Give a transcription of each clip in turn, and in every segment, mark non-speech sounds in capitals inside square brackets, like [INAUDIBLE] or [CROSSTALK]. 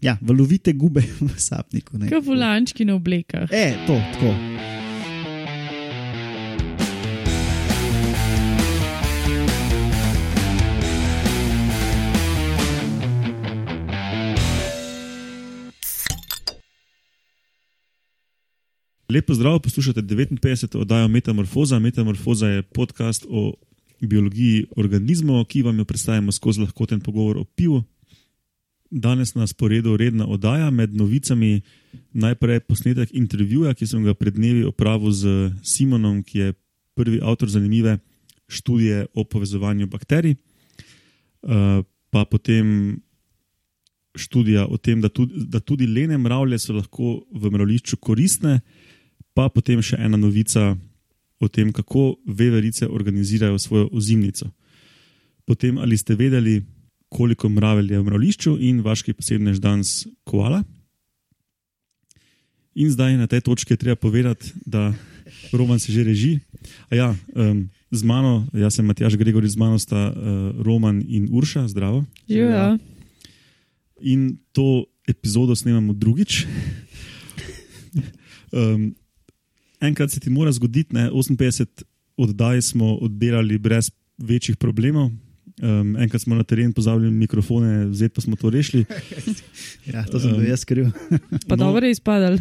ja, valovite gube [LAUGHS] v sapniku. ne. Kot volančki na oblekah. E, to, tako. Lepo zdrav, poslušate 59. oddajo Metamorfoza. Metamorfoza je podcast o biologiji organizmov, ki vam jo predstavljamo skozi lahkoten pogovor o pivu. Danes na sporedu redna oddaja med novicami. Najprej posnetek intervjuja, ki sem ga pred dnevi opravil z Simonom, ki je prvi avtor zanimive študije o povezovanju bakterij. Uh, pa potem študija o tem, da tudi, da tudi lene mravlje so lahko v mravlišču koristne, pa potem še ena novica o tem, kako veverice organizirajo svojo ozimnico. Potem, ali ste vedeli, koliko mravelj je v mravlišču in vaški posebnež danes koala. In zdaj na tej točki je treba povedati, da Roman se že reži. A ja, um, z mano, jaz sem Matjaš Gregor, z mano sta uh, Roman in Urša, zdravo. Živijo. In to epizodo snemamo drugič. Um, enkrat se ti mora zgoditi, ne? 58 oddaj smo oddelali brez večjih problemov. Um, enkrat smo na teren pozabili mikrofone, zdaj pa smo to rešili. [LAUGHS] Ja, to sem um, jaz kriv. Pa No. no. dobro je izpadal.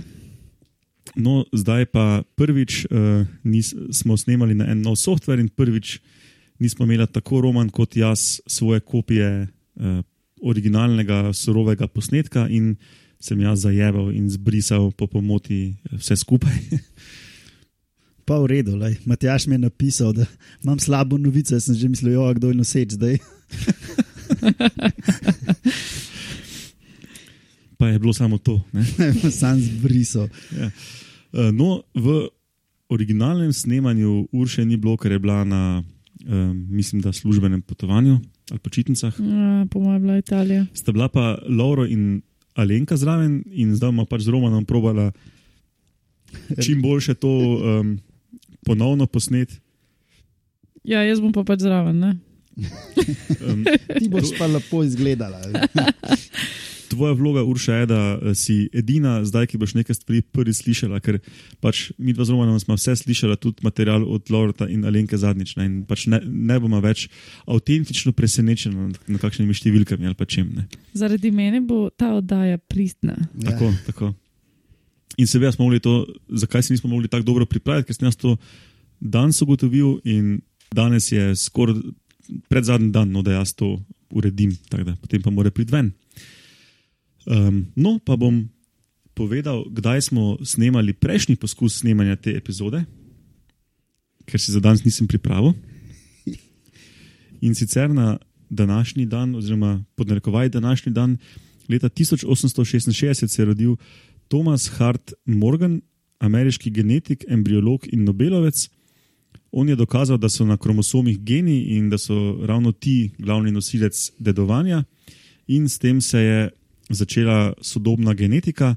No, zdaj pa prvič uh, nis, smo snemali na en nov softver in prvič nismo imeli tako roman kot jaz svoje kopije uh, originalnega surovega posnetka in sem jaz zajeval in zbrisal po pomoti eh, vse skupaj. [LAUGHS] Pa v redu, lej. Matjaš mi je napisal, da imam slabo novico, sem že mislil, jo, kdo je noseč zdaj. [LAUGHS] Pa je bilo samo to. Ne? [LAUGHS] Sam zbrisal. Ja. Uh, no, v originalnem snemanju Urše ni bilo, ker je bila na, um, mislim, da službenem potovanju ali počitnicah. Ja, po mojem, bila Italija. Sta bila pa Lauro in Alenka zraven, in zdaj bomo pač z Romanom probala čim boljše to um, ponovno posnet. Ja, jaz bom pa pač zraven. Ne? Um, [LAUGHS] Ti boš pa lepo izgledala. [LAUGHS] tvoja vloga, Urša, je, da eh, si edina zdaj, ki boš nekaj stvari prvi slišala, ker pač mi dva z Romanom smo vse slišala, tudi material od Laurota in Alenke zadnjič. Ne, in pač ne, ne bomo več avtentično presenečeni nad, nad kakšnimi številkami ali pa čem. Ne. Zaradi mene bo ta oddaja pristna. Ja. Tako, tako. In seveda smo mogli to, zakaj se nismo mogli tako dobro pripraviti, ker sem jaz to danes ugotovil in danes je skoraj pred zadnji dan, no, da jaz to uredim, tako da potem pa mora priti ven. Um, no, pa bom povedal, kdaj smo snemali prejšnji poskus snemanja te epizode, ker si za danes nisem pripravil. In sicer na današnji dan, oziroma podnarekovaj današnji dan, leta 1866 se je rodil Thomas Hart Morgan, ameriški genetik, embriolog in Nobelovec. On je dokazal, da so na kromosomih geni in da so ravno ti glavni nosilec dedovanja, in s tem se je začela sodobna genetika,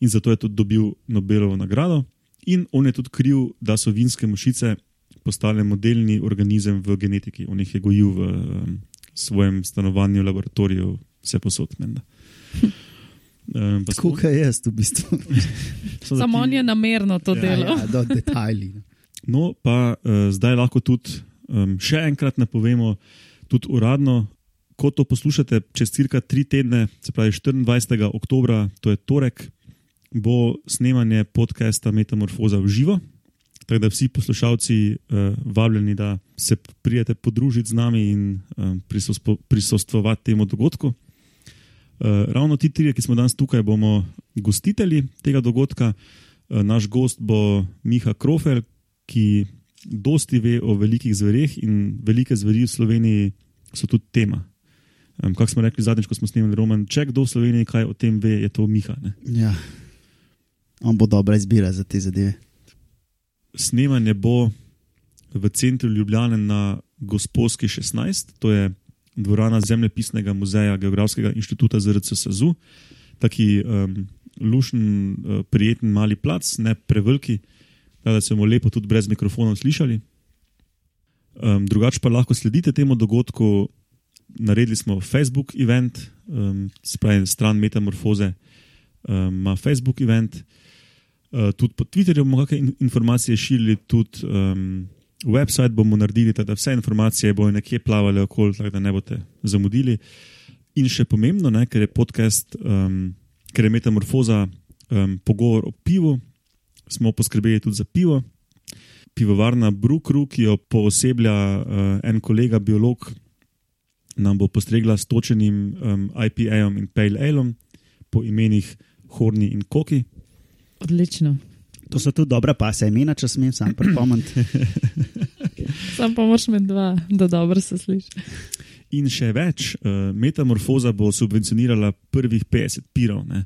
in zato je tudi dobil Nobelovo nagrado. In on je tudi kriv, da so vinske mušice postale modelni organizem v genetiki. On jih je gojil v um, svojem stanovanju, laboratoriju, vse posod. menda. [LAUGHS] Um, Tako kot jaz, v bistvu. Samo on je namerno to Ja, delo. ja, do detajli. No, pa uh, zdaj lahko tudi um, še enkrat napovemo, tudi uradno, ko to poslušate, čez cirka tri tedne, se pravi 24. oktober, to je torek, bo snemanje podcasta Metamorfoza v živo. Tako da vsi poslušalci uh, vabljeni, da se prijete podružiti z nami in um, prisostvovati temu dogodku. Uh, ravno ti trije, ki smo danes tukaj, bomo gostitelji tega dogodka. Uh, naš gost bo Miha Krofer, ki dosti ve o velikih zvereh in velike zveri v Sloveniji so tudi tema. Um, Kako smo rekli zadnjič, ko smo snemali roman, če kdo v Sloveniji kaj o tem ve, je to Miha. Ne? Ja. On bo dobra izbira za te zadeve. Snemanje bo v centru Ljubljane na Gospodski 16, to je dvorana Zemljepisnega muzeja Geografskega inštituta ZRC SAZU. Taki um, lušen, uh, prijeten mali plac, ne preveliki, tako da se bomo lepo tudi brez mikrofonov slišali. Um, drugače pa lahko sledite temu dogodku naredili smo Facebook event, um, spravi stran Metamorfoze, um, ima Facebook event. Uh, tudi po Twitterju bomo kakšne in informacije širili, tudi um, website bomo naredili, da vse informacije bodo nekje plavale okoli, tako da ne boste zamudili. In še pomembno, ne, ker je podcast, um, ker je Metamorfoza um, pogovor o pivu, smo poskrbeli tudi za pivo. Pivovarna Brukru, ki jo pooseblja uh, en kolega, biolog, nam bo postregla s točenim um, IPA-jem in Pale Ale-om po imenih Horni in Koki. Odlično. To so tudi dobra pasa imena, če smem sam pripomniti. [LAUGHS] Sam pa moraš med dva, da dobro se sliši. In še več, uh, Metamorfoza bo subvencionirala prvih 50 pirov. Ne?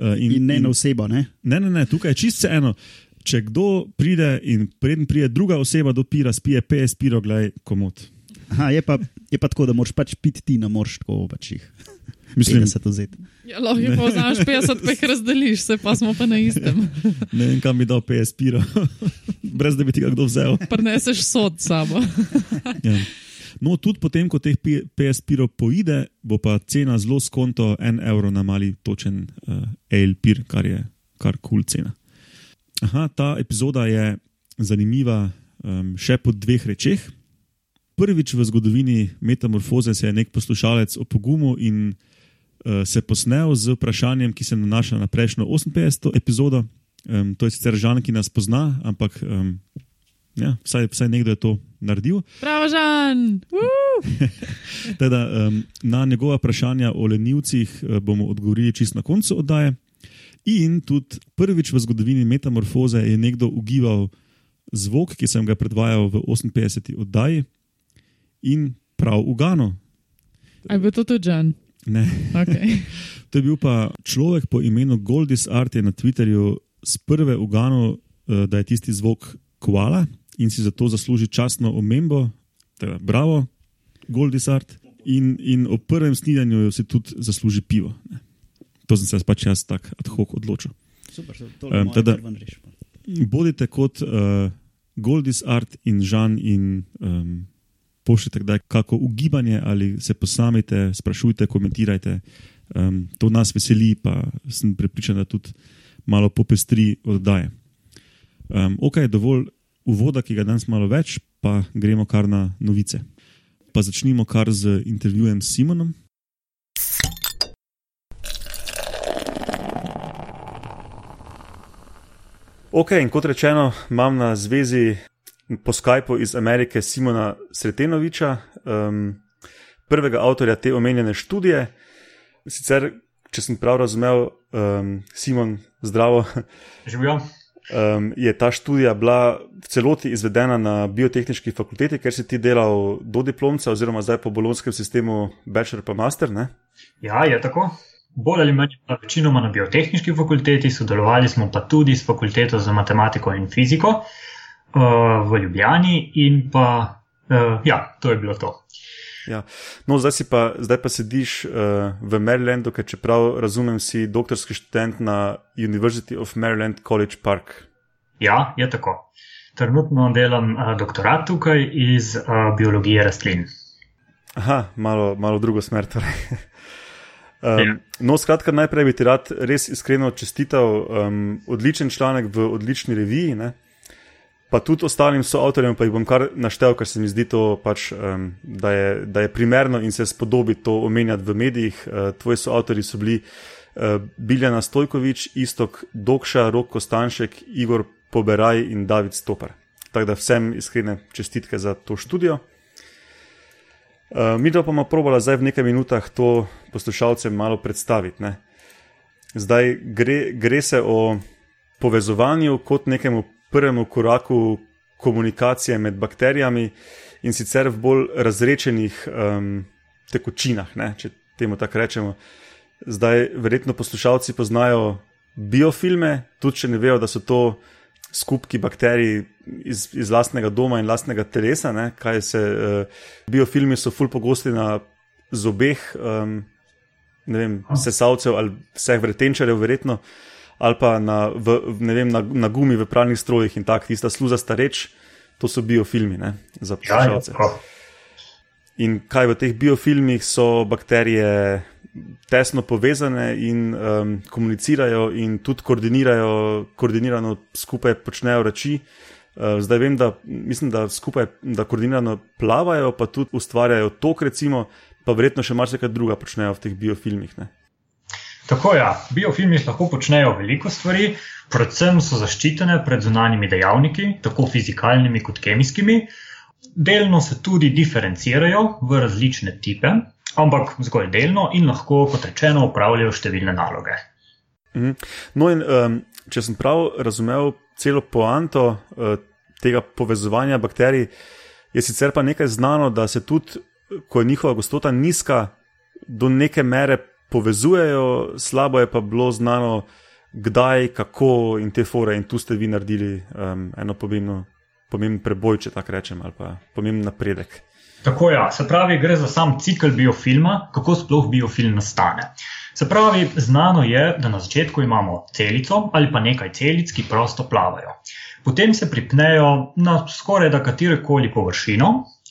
Uh, In ne na osebo, ne? Ne, ne, ne, tukaj je čisto eno. Če kdo pride in preden pride druga oseba do pira, spije 50 pirov, gledaj, komod. Aha, je, pa, je pa tako, da moraš pač piti ti, ne moreš tako pač jih. Mislim, 50 vzeti. Ja, lahko jih vzameš 50, pa jih razdeliš, se pa smo pa na istem. [LAUGHS] ne vem, kam bi dal 50 pirov, [LAUGHS] brez da bi ti ga kdo vzel. Prineseš sod sabo. [LAUGHS] Ja. No, tudi potem, ko teh pi- 50 pirov poide, bo pa cena zelo skonto, en evro na mali točen uh, ale pir, kar je kar kul cool cena. Aha, ta epizoda je zanimiva um, še po dveh rečeh. Prvič v zgodovini metamorfoze se je nek poslušalec opogumil in se posnel z vprašanjem, ki se nanaša na prejšnjo 58. epizodo. Um, to je sicer Žan, ki nas pozna, ampak um, ja, vsaj, vsaj nekdo je to naredil. Prav, Žan! [LAUGHS] Teda, um, na njegova vprašanja o lenivcih uh, bomo odgovorili čist na koncu oddaje. In tudi prvič v zgodovini metamorfoze je nekdo ugibal zvok, ki sem ga predvajal v 58. oddaji, in prav ugano. A je to tudi Žan? Ne. Okay. [LAUGHS] To je bil pa človek po imenu Goldis Art je na Twitterju z prve ugano, uh, da je tisti zvok koala in si zato zasluži častno omembo. Teda, bravo, Goldis Art. In, in ob prvem snidanju si tudi zasluži pivo. Ne. To sem se pač jaz tako ad hoc odločil. Super, Em, teda- Bodite kot uh, Goldis Art in Žan in um, pošljite kdaj kako ugibanje ali se posamite, sprašujte, komentirajte. Um, to nas veseli, pa sem prepričan, da tudi malo popestri oddaje. Um, ok, dovolj uvoda, ki ga danes malo več, pa gremo kar na novice. Pa začnimo kar z intervjujem s Simonom. Ok, in kot rečeno, imam na zvezi po Skypu iz Amerike Simona Sretenoviča, um, prvega avtorja te omenjene študije. Sicer, če sem prav razumel, um, Simon, zdravo, Živijo. um, je ta študija bila v celoti izvedena na biotehnički fakulteti, ker si ti delal do diplomca, oziroma zdaj po bolonskem sistemu Bachelor pa Master. Ne? Ja, je tako. Bolj ali manj pa večinoma na biotehnički fakulteti, sodelovali smo pa tudi s fakulteto za matematiko in fiziko uh, v Ljubljani, in pa, uh, ja, to je bilo to. Ja. No, zdaj, pa, zdaj pa sediš uh, v Marylandu, ker čeprav razumem, si doktorski študent na University of Maryland College Park. Ja, je tako. Trenutno delam uh, doktorat tukaj iz uh, biologije rastlin. Aha, malo, malo drugo smer. Torej. [LAUGHS] Ja. Um, no, skratka, najprej bi ti rad res iskreno čestital. Um, odličen članek v odlični reviji, ne? Pa tudi ostalim soavtorjem, pa jih bom kar naštel, ker se mi zdi to, pač, um, da, je, da je primerno in se spodobi to omenjati v medijih. Uh, tvoji soavtori so bili uh, Biljana Stojkovič, Istok Dokša, Rok Kostanšek, Igor Poberaj in David Stopar. Tako da vsem iskrene čestitke za to študijo. Uh, mi pa bomo probali zdaj v nekaj minutah to poslušalcem malo predstaviti. Ne. Zdaj gre, gre se o povezovanju kot nekemu prvemu koraku komunikacije med bakterijami in sicer v bolj razrečenih um, tekočinah, ne, če temu tako rečemo. Zdaj, verjetno poslušalci poznajo biofilme, tudi če ne vejo, da so to skupki bakterij iz, iz lastnega doma in lastnega telesa. Ne, kaj se, uh, biofilmi so ful pogosti na zobeh um, vem, sesalcev ali vseh vretenčarjev, verjetno, ali pa na, v, ne vem, na, na gumi v pralnih strojih in tako, tista sluza stareč, to so biofilmi ne, za Ja, je poslušalce. in kaj v teh biofilmih so bakterije tesno povezane in um, komunicirajo in tudi koordinirajo, koordinirano skupaj počnejo reči. Uh, zdaj vem, da mislim, da skupaj da koordinirano plavajo, pa tudi ustvarjajo tok, recimo, pa verjetno še marsikaj druga počnejo v teh biofilmih. Ne? Tako ja. biofilmi lahko počnejo veliko stvari, predvsem so zaščitene pred zunanjimi dejavniki, tako fizikalnimi kot kemijskimi. Delno se tudi diferencirajo v različne type, ampak zgolj delno in lahko, kot rečeno, upravljajo številne naloge. Mhm. No, in um, če sem prav razumel celo poanto uh, tega povezovanja bakterij, je sicer pa nekaj znano, da se tudi, ko je njihova gostota nizka, do neke mere povezujejo, slabo je pa bilo znano, kdaj, kako in te fore, in tu ste vi naredili um, eno pomembno, pomemben preboj, če tako rečem, ali pa pomemben napredek. Tako je, ja. se pravi, gre za sam cikl biofilma, kako sploh biofilm nastane. Se pravi, znano je, da na začetku imamo celico ali pa nekaj celic, ki prosto plavajo. Potem se pripnejo na skoraj da katerokoli površino,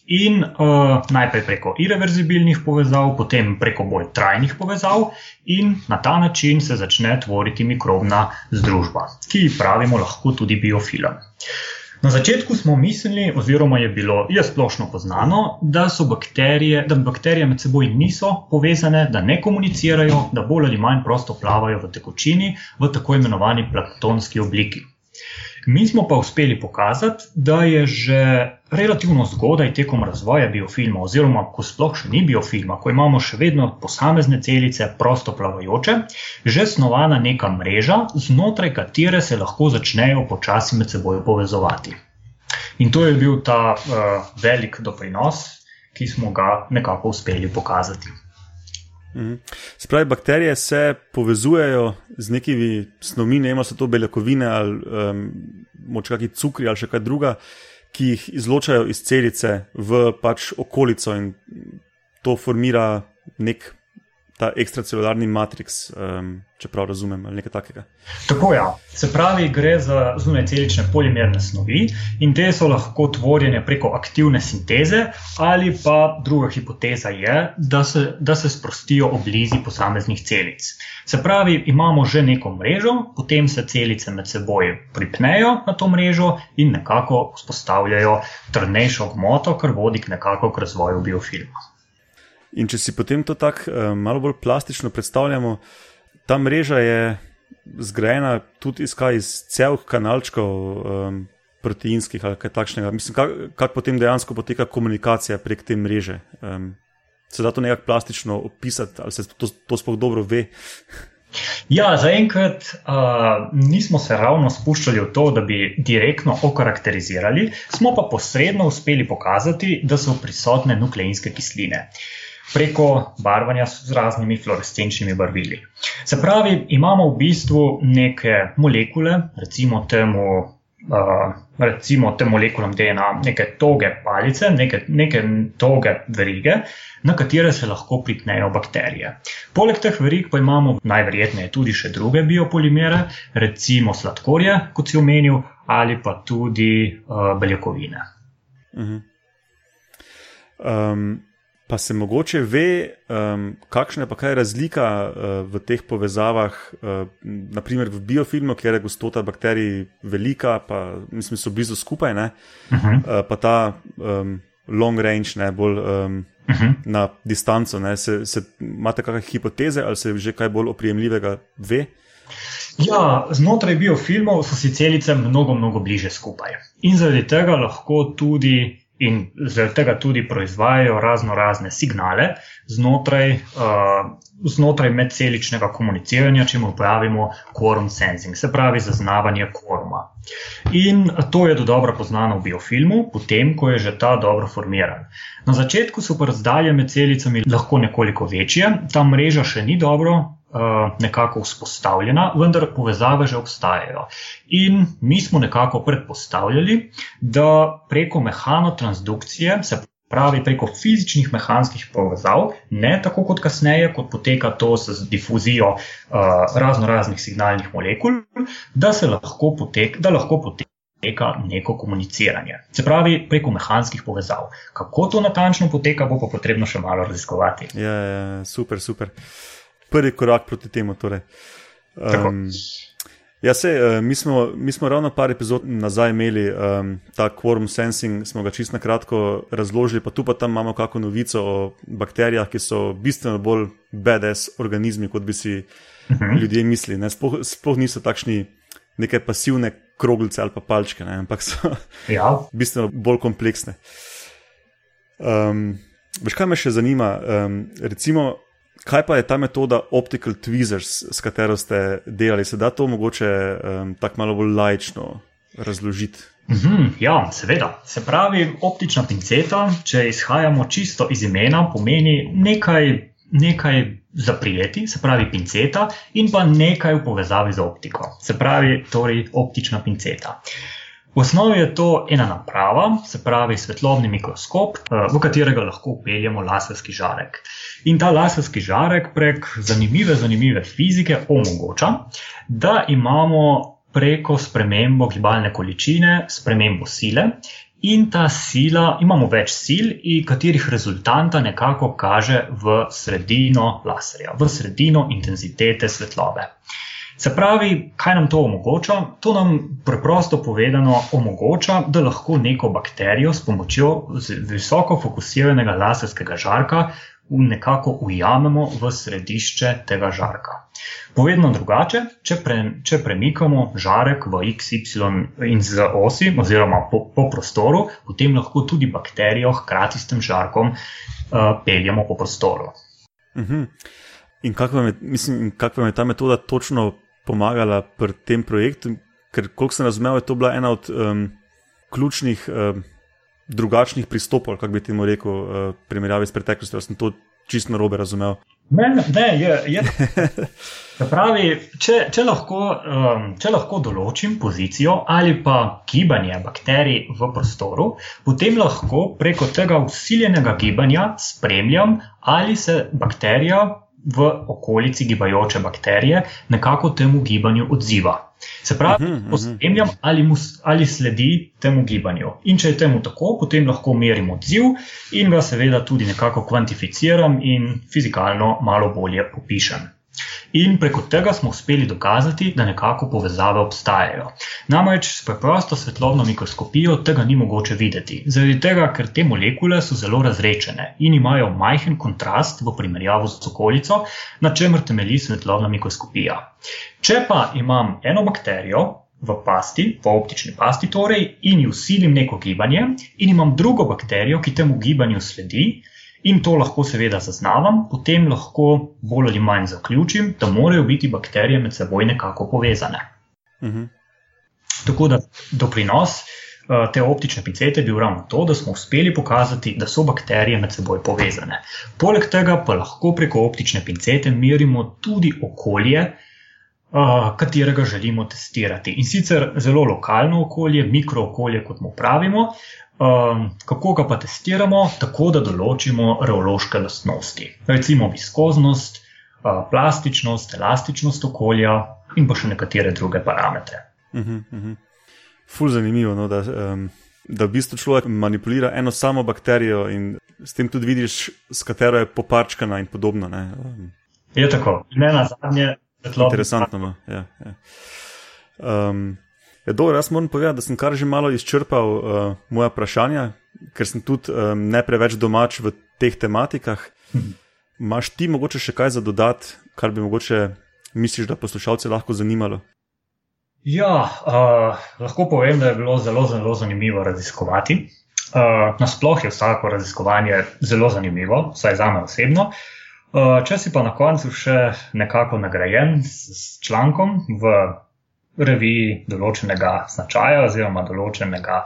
in uh, najprej preko irreverzibilnih povezav, potem preko bolj trajnih povezav, in na ta način se začne tvoriti mikrobna združba, ki ji pravimo lahko tudi biofilm. Na začetku smo mislili, oziroma je bilo je splošno poznano, da so bakterije, da bakterije med seboj niso povezane, da ne komunicirajo, da bolj ali manj prosto plavajo v tekočini v tako imenovani planktonski obliki. Mi smo pa uspeli pokazati, da je že relativno zgodaj tekom razvoja biofilma, oziroma ko sploh še ni biofilma, ko imamo še vedno posamezne celice prosto plavajoče, že snovana neka mreža, znotraj katere se lahko začnejo počasi med seboj povezovati. In to je bil ta uh, velik doprinos, ki smo ga nekako uspeli pokazati. Mhm. Spravi, bakterije se povezujejo z nekimi snovmi, ne vem, so to beljakovine ali um, morda kakšni cukri ali še kaj druga, ki jih izločajo iz celice v pač okolico in to formira nek ta ekstracelularni matriks, um, če prav razumem, ali nekaj takega. Tako. Ja. Se pravi, gre za zunajcelične polimerne snovi in te so lahko tvorjene preko aktivne sinteze, ali pa druga hipoteza je, da se, da se sprostijo oblizi posameznih celic. Se pravi, imamo že neko mrežo, potem se celice med seboj pripnejo na to mrežo in nekako vzpostavljajo trdnejšo gmoto, kar vodi k nekako k razvoju biofilma. In če si potem to tako um, malo bolj plastično predstavljamo, ta mreža je zgrajena tudi iz, iz celk kanalčkov um, proteinskih ali kaj takšnega. Mislim, kako kak potem dejansko poteka komunikacija prek te mreže. Um, se da to nekako plastično opisati, ali se to, to sploh dobro ve? Ja, zaenkrat uh, nismo se ravno spuščali v to, da bi direktno okarakterizirali, smo pa posredno uspeli pokazati, da so prisotne nukleinske kisline. Uh, preko barvanja z raznimi fluorescenčnimi barvili. Se pravi, imamo v bistvu neke molekule, recimo temu. Uh, recimo te molekulom DNA, neke toge palice, neke, neke toge verige, na katere se lahko pripnejo bakterije. Poleg teh verig pa imamo najverjetneje tudi še druge biopolimere, recimo sladkorje, kot si omenil, ali pa tudi uh, beljakovine. Uh -huh. um, Pa se mogoče ve, um, kakšna je pa kaj razlika uh, v teh povezavah, uh, naprimer v biofilmu, kjer je gostota bakterij velika, pa mislim, so blizu skupaj, uh -huh. uh, pa ta um, long range, ne bolj um, uh -huh. na distanco. Ne, se, se, imate kakšne hipoteze ali se že kaj bolj oprijemljivega ve? Ja, znotraj biofilmov so si celice mnogo, mnogo bliže skupaj. In zaradi tega lahko tudi in zaradi tega tudi proizvajajo razno razne signale znotraj, uh, znotraj medceličnega komuniciranja, če mu pravimo quorum sensing, se pravi zaznavanje quoruma. In to je do dobro poznano v biofilmu, potem, ko je že ta dobro formiran. Na začetku so pa razdalje med celicami lahko nekoliko večje, ta mreža še ni dobro nekako vzpostavljena, vendar povezave že obstajajo. In mi smo nekako predpostavljali, da preko mehanotransdukcije, se pravi preko fizičnih mehanskih povezav, ne tako kot kasneje, kot poteka to z difuzijo uh, razno raznih signalnih molekul, da, lahko potek, da lahko poteka neko komuniciranje. Se pravi, preko mehanskih povezav. Kako to natančno poteka, bo pa potrebno še malo raziskovati. Ja, ja, super, super. Prvi korak proti temu. Torej. Um, ja, se, mi, smo, mi smo ravno par epizod nazaj imeli um, ta quorum sensing, smo ga čisto na kratko razložili, pa tu pa tam imamo kakšno novico o bakterijah, ki so bistveno bolj BDS organizmi, kot bi si uh -huh. ljudje mislili. Sploh, sploh niso takšni neke pasivne kroglice ali pa palčke, ne? ampak so [LAUGHS] Ja, bistveno bolj kompleksne. Um, veš, kaj me še zanima? Um, recimo, kaj pa je ta metoda Optical Tweezers, s katero ste delali? Se da to mogoče um, tako malo bolj lajčno razložiti? Mhm, ja, seveda. Se pravi, optična pinceta, če izhajamo čisto iz imena, pomeni nekaj, nekaj zaprijeti, se pravi pinceta, in pa nekaj v povezavi z optiko, se pravi, torej optična pinceta. V osnovi je to ena naprava, se pravi svetlobni mikroskop, eh, v katerega lahko upeljemo laserski žarek. In ta laserski žarek prek zanimive, zanimive fizike omogoča, da imamo preko spremembo gibalne količine, spremembo sile. In ta sila, imamo več sil, katerih rezultanta nekako kaže v sredino laserja, v sredino intenzitete svetlobe. Se pravi, kaj nam to omogoča? To nam preprosto povedano omogoča, da lahko neko bakterijo s pomočjo visoko fokusiranega laserskega žarka nekako ujamemo v središče tega žarka. Povedano drugače, če, pre, če premikamo žarek v x, y in z osi, oziroma po, po prostoru, potem lahko tudi bakterijo hkrati s tem žarkom uh, peljemo po prostoru. Uh -huh. In kako vam, je, mislim, kako vam je ta metoda točno pomagala pri tem projektu? Ker, koliko sem razumel, je to bila ena od um, ključnih. Um, drugačnih pristopov, kako bi temu rekel, uh, primerjavi s preteklostjo. Jaz sem to čisto narobe razumel. Ne, ne, je. je. Pravi, če, če, lahko, um, če lahko določim pozicijo ali pa gibanje bakterij v prostoru, potem lahko preko tega usiljenega gibanja spremljam, ali se bakterija v okolici gibajoče bakterije nekako temu gibanju odziva. Se pravi, Mhm, mhm. pospremljam, ali, mu, ali sledi temu gibanju. In če je temu tako, potem lahko merim odziv in ga seveda tudi nekako kvantificiram in fizikalno malo bolje opišem. In preko tega smo uspeli dokazati, da nekako povezave obstajajo. Namreč s preprosto svetlobno mikroskopijo tega ni mogoče videti, zaradi tega, ker te molekule so zelo razrečene in imajo majhen kontrast v primerjavi z okolico, na čemer temelji svetlobna mikroskopija. Če pa imam eno bakterijo v pasti, v optični pasti, torej, in ji usilim neko gibanje, in imam drugo bakterijo, ki temu gibanju sledi, in to lahko seveda zaznavam, potem lahko bolj ali manj zaključim, da morajo biti bakterije med seboj nekako povezane. Mhm. Tako da doprinos eh, te optične pincete je bil ravno to, da smo uspeli pokazati, da so bakterije med seboj povezane. Poleg tega pa lahko preko optične pincete merimo tudi okolje, eh, katerega želimo testirati. In sicer zelo lokalno okolje, mikrookolje, kot mu pravimo. Um, kako ga pa testiramo? Tako, da določimo reološke lastnosti, recimo viskoznost, uh, plastičnost, elastičnost okolja in pa še nekatere druge parametre. Mhm, mhm. Ful zanimivo, no, da, um, da v bistvu človek manipulira eno samo bakterijo in s tem tudi vidiš, s katero je poparčkana in podobno. ne. Um, Je tako, ne na zadnje. Interesantno. No. Ja, ja. Um, je dobro, jaz moram povedati, da sem kar že malo izčrpal uh, moja vprašanja, ker sem tudi um, ne preveč domač v teh tematikah. Maš ti mogoče še kaj za dodati, kar bi mogoče misliš, da poslušalce lahko zanimalo? Ja, uh, lahko povem, da je bilo zelo, zelo zanimivo raziskovati. Uh, nasploh je vsako raziskovanje zelo zanimivo, vsaj za me osebno. Uh, če si pa na koncu še nekako nagrajen s, s člankom v reviji določenega značaja oziroma določenega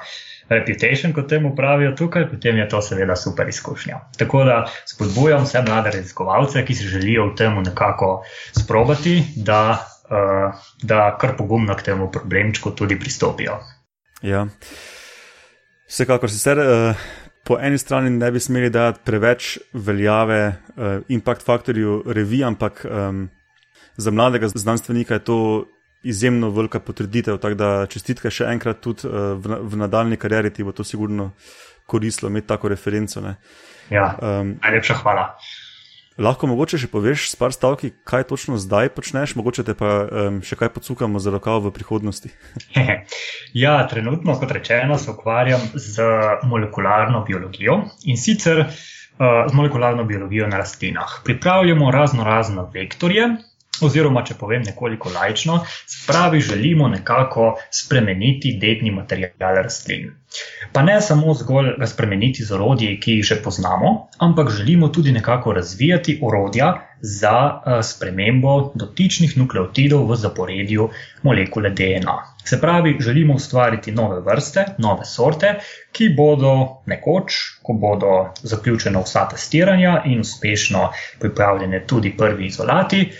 reputation, kot temu pravijo tukaj, potem je to seveda super izkušnja. Tako da spodbujam vse mlade raziskovalce, ki si želijo v tem nekako sprobati, da, uh, da kar pogumno k temu problemčku tudi pristopijo. Ja. Vsekakor sicer uh, po eni strani ne bi smeli dati preveč veljave uh, impact faktorju revij, ampak um, za mladega znanstvenika je to izjemno velika potrditev. Tako da čestitke še enkrat tudi uh, v, v nadaljni karieri ti bo to sigurno koristilo imeti tako referenco. Ne. Ja, Um, najlepša hvala. lahko mogoče še poveš s par stavki, kaj točno zdaj počneš, mogoče te pa um, še kaj pocukamo za rokav v prihodnosti. [LAUGHS] ja, trenutno, kot rečeno, se ukvarjam z molekularno biologijo in sicer uh, z molekularno biologijo na rastlinah. Pripravljamo razno razne vektorje. Oziroma, če povem nekoliko lajčno, spravi želimo nekako spremeniti dedni material rastlin. Pa ne samo zgolj ga spremeniti z orodji, ki jih že poznamo, ampak želimo tudi nekako razvijati orodja za uh, spremembo dotičnih nukleotidov v zaporedju molekule DNA. Se pravi, želimo ustvariti nove vrste, nove sorte, ki bodo nekoč, ko bodo zaključena vsa testiranja in uspešno pripravljene tudi prvi izolati,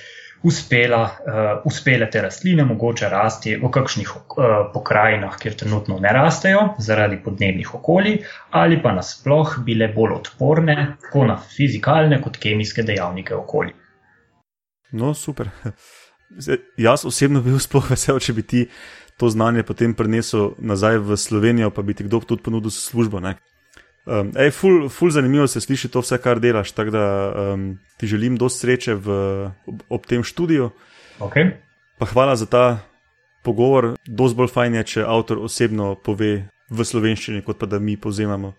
uspela, uh, uspele te rastline mogoče rasti v kakšnih uh, pokrajinah, kjer trenutno ne rastejo zaradi podnebnih okolij, ali pa nasploh bile bolj odporne tako na fizikalne kot kemijske dejavnike okolja. No, super. [LAUGHS] Zdaj, jaz osebno bi bil sploh vesel, če bi ti to znanje potem prenesel nazaj v Slovenijo, pa bi ti kdo tudi ponudil službo. Ne? Um, ej, ful, ful zanimivo se sliši to vse, kar delaš. Tako da um, ti želim dosti sreče v, ob, ob tem študiju. Okay. Pa hvala za ta pogovor. Dosti bolj fajn je, če avtor osebno pove v slovenščini, kot pa da mi povzemamo.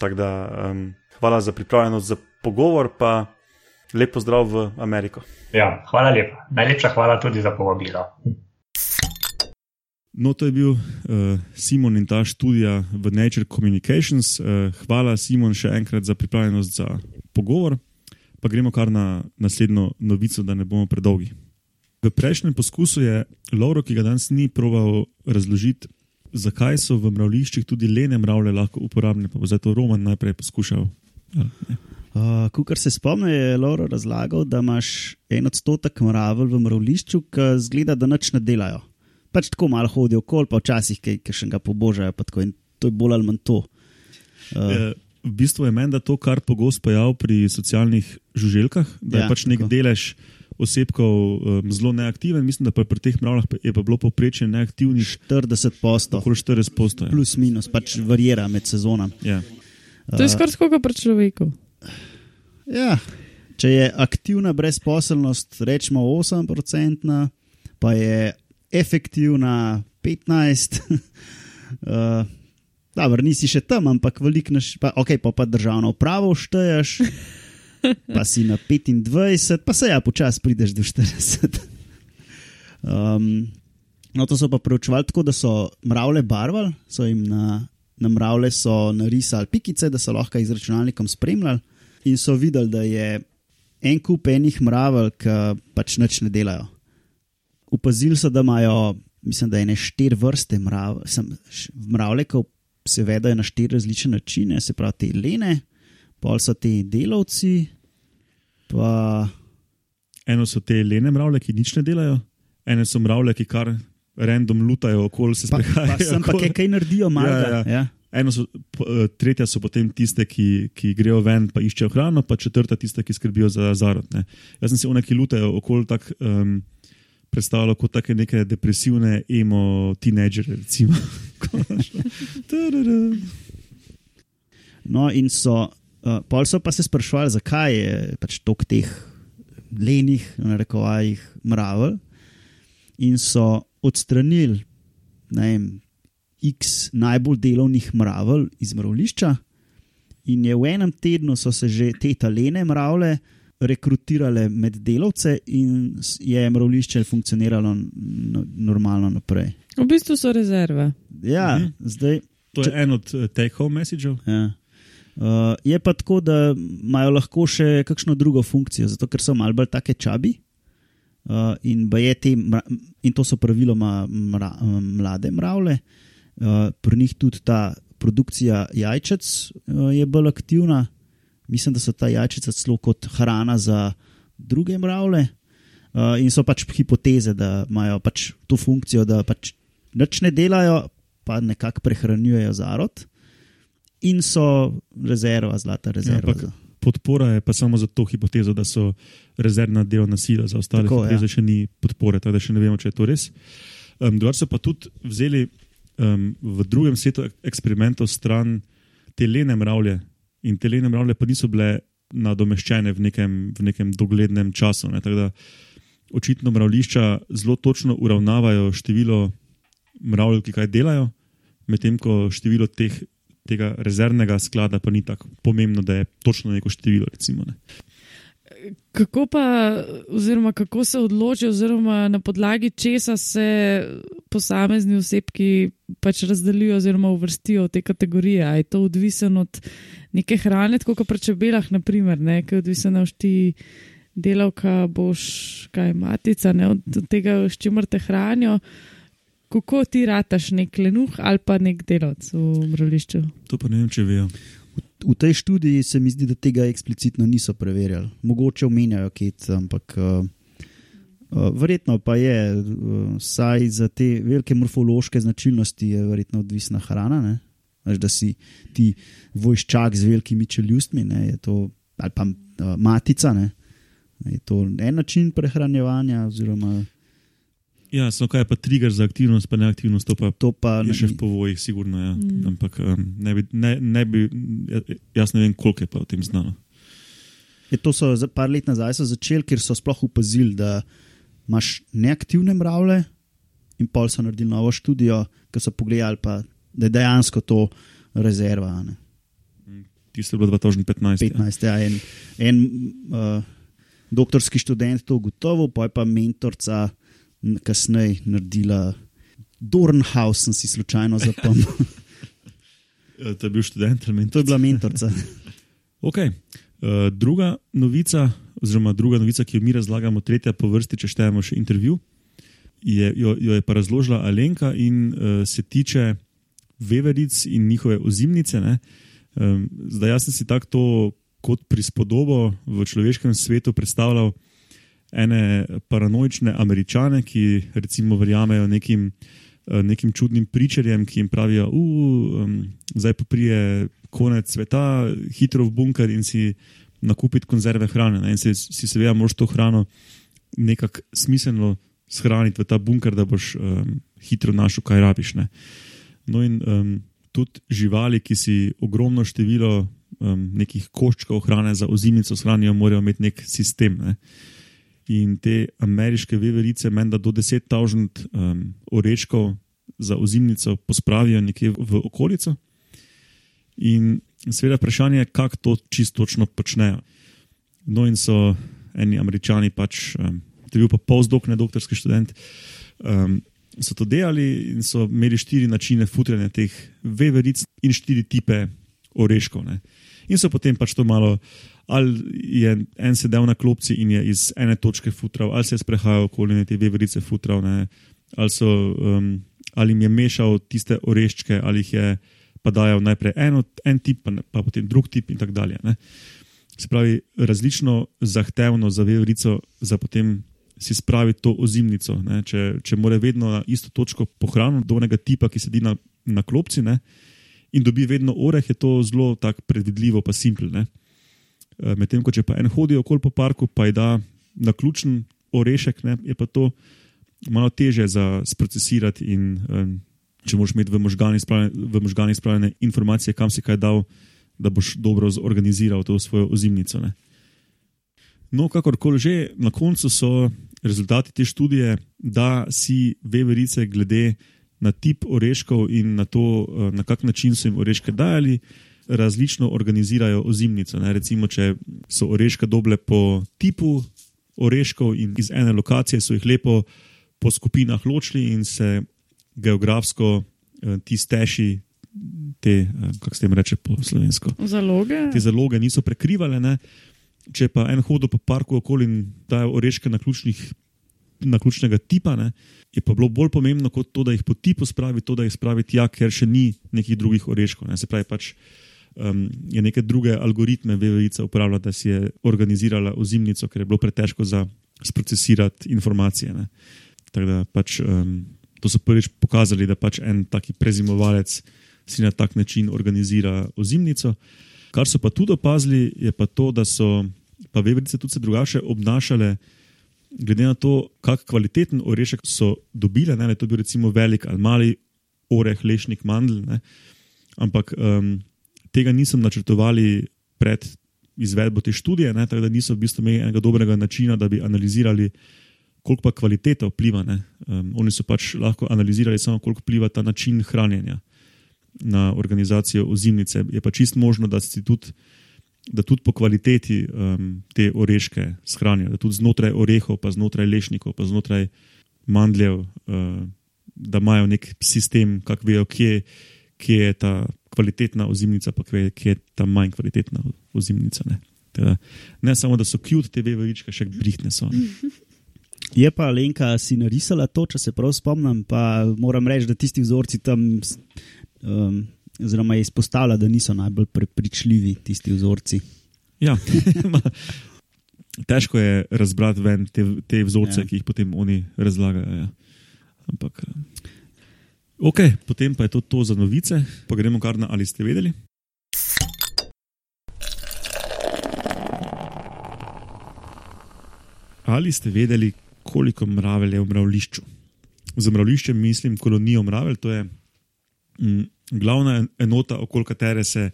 Tako da um, hvala za pripravljenost za pogovor, pa lepo zdrav v Ameriko. Ja, hvala lepa. Najlepša hvala tudi za povabilo. No, to je bil uh, Simon in ta študija v Nature Communications. Uh, hvala, Simon, še enkrat za pripravljenost za pogovor. Pa gremo kar na naslednjo novico, da ne bomo predolgi. V prejšnjem poskusu je Lauro, ki ga danes ni proval razložiti, zakaj so v mravliščih tudi lene mravlje lahko uporabne. Pa bo zdaj to Roman najprej poskušal. Uh, Kar se spomnim, je Lauro razlagal, da imaš en odstotek mravelj v mravlišču, ki zgleda, da nič ne delajo. Pač tako malo hodijo okoli, pa včasih kaj, kaj še ga pobožajo. Tako, to je bolj ali manj to. Uh, v bistvu je meni, da to, kar pogosto pojav pri socialnih žuželkah, da ja, je pač nek tako. delež osebkov um, zelo neaktiven. Mislim, da pa pri teh mravljah je pa bilo povprečje neaktivnih 40 posto. Okoli 40 posto. Ja. Plus minus, pač varira med sezonami. Ja. To je skoraj kot pri človeku. Ja, če je aktivna brezposelnost, rečemo 8-odstotna, pa je efektivna 15. uh, [LAUGHS] Dobro, nisi še tam, ampak veliko naš, pa, ok, pa, pa državno upravo šteješ, [LAUGHS] pa si na 25, pa se ja, počasi prideš do 40. Um, no, to so pa preučevali tako, da so mravlje barvali, so jim na, na mravlje narisali pikice, da so lahko z računalnikom spremljali in so videli, da je en kup enih mravelj, ki pač nič ne delajo. Upazili so, da imajo, mislim, da je ne štiri vrste mravlje, ki se vedajo na štiri različne načine, se pravi te lene, pol so te delavci. Pa... Eno so te lene mravlje, ki nič ne delajo, ene so mravlje, ki kar random lutajo okoli se sprehajajo. Pa, pa sem pa kaj, kaj naredijo, malo. Ja, ja. Ja. So, tretja so potem tiste, ki, ki grejo ven in iščejo hrano, pa četrta tiste, ki skrbijo za zarod. Ne. Jaz sem si one, ki lutajo okoli tako. Um, predstavljal kot neke depresivne, emo, teenagerje. no, in so, uh, pol so pa se sprašvali, zakaj je pač toliko teh lenih, na rekovajih, mravelj. In so odstranili vem, x najbolj delovnih mravelj iz mravlišča, in je v enem tednu so se že te talene mravlje rekrutirale med delavce, in je mravlišče funkcioniralo normalno naprej. V bistvu so rezerve. Ja, mhm. zdaj. To je če, en od take-home messagev. Ja. Uh, je pa tako, da imajo lahko še kakšno drugo funkcijo, zato ker so malce bolj take čabi. Uh, in, te, in to so praviloma mra, mlade mravlje. Uh, pri njih tudi ta produkcija jajčec uh, je bolj aktivna, mislim, da so ta jajčica celo kot hrana za druge mravlje. Uh, in so pač hipoteze, da imajo pač to funkcijo, da pač nič ne delajo, pa nekako prehranjujejo zarod. In so rezerva, zlata rezerva. Ja, podpora je pa samo za to hipotezo, da so rezervna delovna sila, za ostale Tako, hipoteze ja. še ni podpore, tako da še ne vemo, če je to res. Um, Drugače so pa tudi vzeli um, v drugem svetu ek- eksperimentov stran te lene mravlje in te lene mravlje pa niso bile nadomeščene v nekem, v nekem doglednem času. Ne? Tako da očitno mravlišča zelo točno uravnavajo število mravlj, ki kaj delajo, medtem ko število teh, tega rezervnega sklada pa ni tako pomembno, da je točno neko število. Recimo, ne. Kako pa, oziroma kako se odloči, oziroma na podlagi česa se posamezni osebki pač razdelijo oziroma uvrstijo v te kategorije? A je to odvisno od neke hrane, tako kot pri čebelah, naprimer, ne, ki je odvisna od ti delavka, boš kaj matica, ne, od, tega, s čimer te hranijo. Kako ti rataš nek lenuh ali pa nek delavec v mravlišču? To pa ne vem, če vejo. V tej študiji se mi zdi, da tega eksplicitno niso preverjali. Mogoče omenjajo kec, ampak uh, uh, verjetno pa je, uh, saj za te velike morfološke značilnosti je verjetno odvisna hrana. Ne? Veš, da si ti vojščak z velikimi čeljustmi, ne, je to, ali pa uh, matica. Ne, je to en način prehranjevanja, oziroma Ja, samo kaj je pa trigger za aktivnost, pa neaktivnost, to pa to pa je še v povojih, sigurno. Ja. Mm. Ampak um, ne bi, ne, ne bi, ja- jaz ne vem, koliko je pa o tem znano. Je to so za par let nazaj so začeli, ker so sploh opazili, da imaš neaktivne mravlje, in pol so naredili novo študijo, ki so pogledali, pa, da je dejansko to rezerva. a Ne? Tisto je bilo 2015. Ja. 15. Ja, en en uh, doktorski študent to ugotovil, pa je pa mentorca kasneje naredila. Dornhaus sem si slučajno zapomnil. [LAUGHS] [LAUGHS] E, To je bil študent ali mentor. to je bila mentorca. [LAUGHS] Okay. Uh, druga novica, oziroma druga novica, ki jo mi razlagamo, tretja po vrsti, če štejemo še intervju, je, jo, jo je pa razložila Alenka in uh, se tiče veveric in njihove ozimnice. Ne? Um, zdaj, jaz sem si tako to kot prispodobo v človeškem svetu predstavljal ene paranoične američane, ki recimo verjamejo nekim, eh, nekim čudnim pričarjem, ki jim pravijo, um, zdaj pa prije konec sveta, hitro v bunker in si nakupiti konzerve hrane. Ne? In si, si seveda moraš to hrano nekako smiselno shraniti v ta bunker, da boš um, hitro našel, kaj rabiš. Ne? No in um, tudi živali, ki si ogromno število um, nekih koščkov hrane za ozimnico shranijo, morajo imeti nek sistem. Ne? In te ameriške veverice, menda do 10.000 um, oreškov za ozimnico pospravijo nekje v okolico. In seveda vprašanje je, kako to čisto točno počnejo. No, in so eni američani, pač, um, to je bil pa postdok, ne doktorski študent, um, so to delali in so imeli štiri načine futranja teh veveric in štiri tipe oreškov. Ne. In so potem pač to malo, ali je en sedel na klopci in je iz ene točke futral, ali se je sprehajal okoli te veverice futral, ne, ali, so, um, ali jim je mešal tiste oreščke, ali jih je pa dajal najprej eno, en tip, pa, ne- pa potem drug tip in tako dalje. Ne. Se pravi, različno zahtevno za veverico, za potem si spraviti to ozimnico. Ne. Če, če mora vedno na isto točko pohraniti do onega tipa, ki sedi na, na klopci ne, in dobi vedno oreh, je to zelo tako predvidljivo, pa simpel. Eh, Medtem ko če pa en hodi okoli po parku, pa je da na ključen orešek, ne, je pa to malo teže za sprocesirati. In, um, če moraš imeti v možganih spravljene, v možganih spravljene informacije, kam si kaj dal, da boš dobro zorganiziral to svojo ozimnico. Ne. No, kakorkoli že, na koncu so rezultati te študije, da si veverice glede na tip oreškov in na to, eh, na kak način so jim oreške dajali, različno organizirajo ozimnico. Ne. Recimo, če so oreške doble po tipu oreškov in iz ene lokacije so jih lepo po skupinah ločili in se geografsko eh, ti steši, te, eh, kako se jim reče po slovensko, Zaloge? te zaloge niso prekrivale. Ne. Če pa en hodil po parku okoli in dajo oreške na, ključnih, na ključnega tipa, ne, je pa bilo bolj pomembno kot to, da jih po tipu spravi, to, da jih spravi tja, ker še ni nekih drugih oreškov. Ne. Se pravi, pač um, je neke druge algoritme Veverica uporabljala, da si je organizirala ozimnico, ker je bilo pretežko za sprocesirati informacije. Ne. Tako da pač, um, to so prvič pokazali, da pač en taki prezimovalec si na tak način organizira ozimnico. Kar so pa tudi opazili, je pa to, da so pa veverice tudi se drugače obnašale, glede na to, kak kvaliteten orešek so dobile. Ne, to je bil recimo velik ali mali oreh, lešnik, mandl. Ne, ampak um, tega nisem načrtovali pred izvedbo te študije, ne, tako da niso v bistvu imeli enega dobrega načina, da bi analizirali. Koliko pa kvaliteta vpliva? Um, oni so pač lahko analizirali samo, koliko vpliva ta način hranjenja na organizacijo ozimnice. Je pa čist možno, da, tudi, da tudi po kvaliteti um, te oreške shranijo, da tudi znotraj orehov, pa znotraj lešnikov, pa znotraj mandljev, uh, da imajo nek sistem, kako vejo, kje, kje je ta kvalitetna ozimnica, pa kje, je ta manj kvalitetna ozimnica. Ne, teda, ne samo, da so kjut te vevičke, še brihne so. Ne. Je pa Lenka si narisala to, če se prav spomnim, pa moram reči, da tisti vzorci tam um, oziroma je izpostavila, da niso najbolj prepričljivi tisti vzorci. Ja, [LAUGHS] težko je razbrati ven te, te vzorce, ja. ki jih potem oni razlagajo. Ja. Ampak, eh, ok, potem pa je to, to za novice, pa gremo kar na ali ste vedeli. Ali ste vedeli, koliko mravelj je v mravlišču? Za mravlišče mislim kolonijo mravelj, to je m, glavna enota, okoli katere se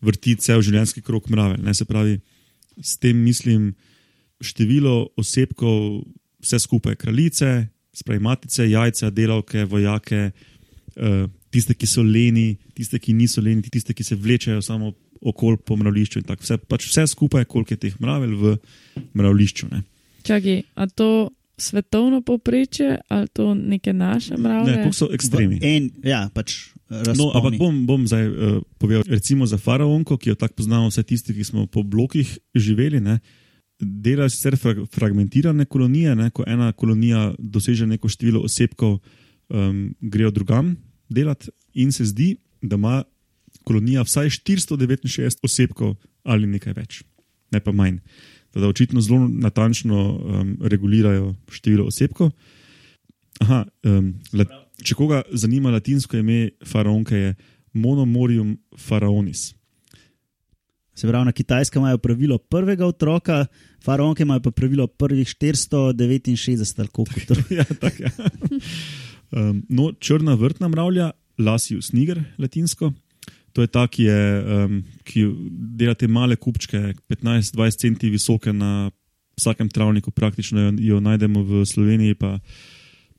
vrti cel življenjski krok mravelj. Ne, se pravi, s tem mislim število osebkov, vse skupaj, kraljice, spravi matice, jajca, delavke, vojake, uh, tiste, ki so leni, tiste, ki niso leni, tiste, ki se vlečejo samo okoli po mravlišču. Vse, pač vse skupaj, koliko je teh mravelj v mravlišču. Ne. Čakaj, a to svetovno povprečje ali to neke naše mravlje? Ne, so ekstremi. En, ja, pač no, ampak bom, bom zdaj uh, povedal, recimo za faraonko, ki jo tako poznamo, vse tisti, ki smo po blokih živeli. Ne, Delajo sicer fragmentirane kolonije, ne, ko ena kolonija doseže neko število osebkov, um, grejo drugam delati, in se zdi, da ima kolonija vsaj 469 osebkov ali nekaj več, ne pa manj da očitno zelo natančno um, regulirajo število osebkov. Aha, um, če koga zanima latinsko ime faraonke, je Monomorium faraonis. Se pravi, na kitajskem imajo pravilo prvega otroka, faraonke imajo pa pravilo prvih 469, ali koliko [LAUGHS] je to. ja, tak, ja. Um, no, črna vrtna mravlja, Lasius niger, latinsko. To je ta, ki, je, um, ki dela te male kupčke, 15-20 cm visoke na vsakem travniku, praktično jo, jo najdemo v Sloveniji, pa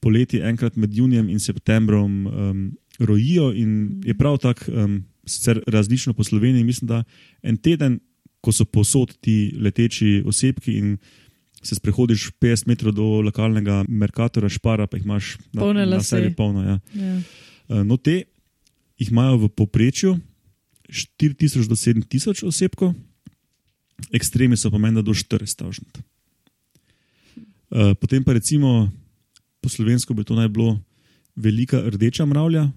poleti, enkrat med junijem in septembrom, um, rojijo in je prav tako, um, sicer različno po Sloveniji. Mislim, da en teden, ko so posod ti leteči osebki in se sprehodiš 50 metrov do lokalnega Merkatora, špara, pa jih imaš na, na sebi polno. Ja. Ja. Uh, no, te jih imajo v povprečju 4000 do 7000 osebkov, ekstremi so pomeni, da do 400 ožnot. Uh, potem pa recimo po slovensko bi to naj bilo velika rdeča mravlja,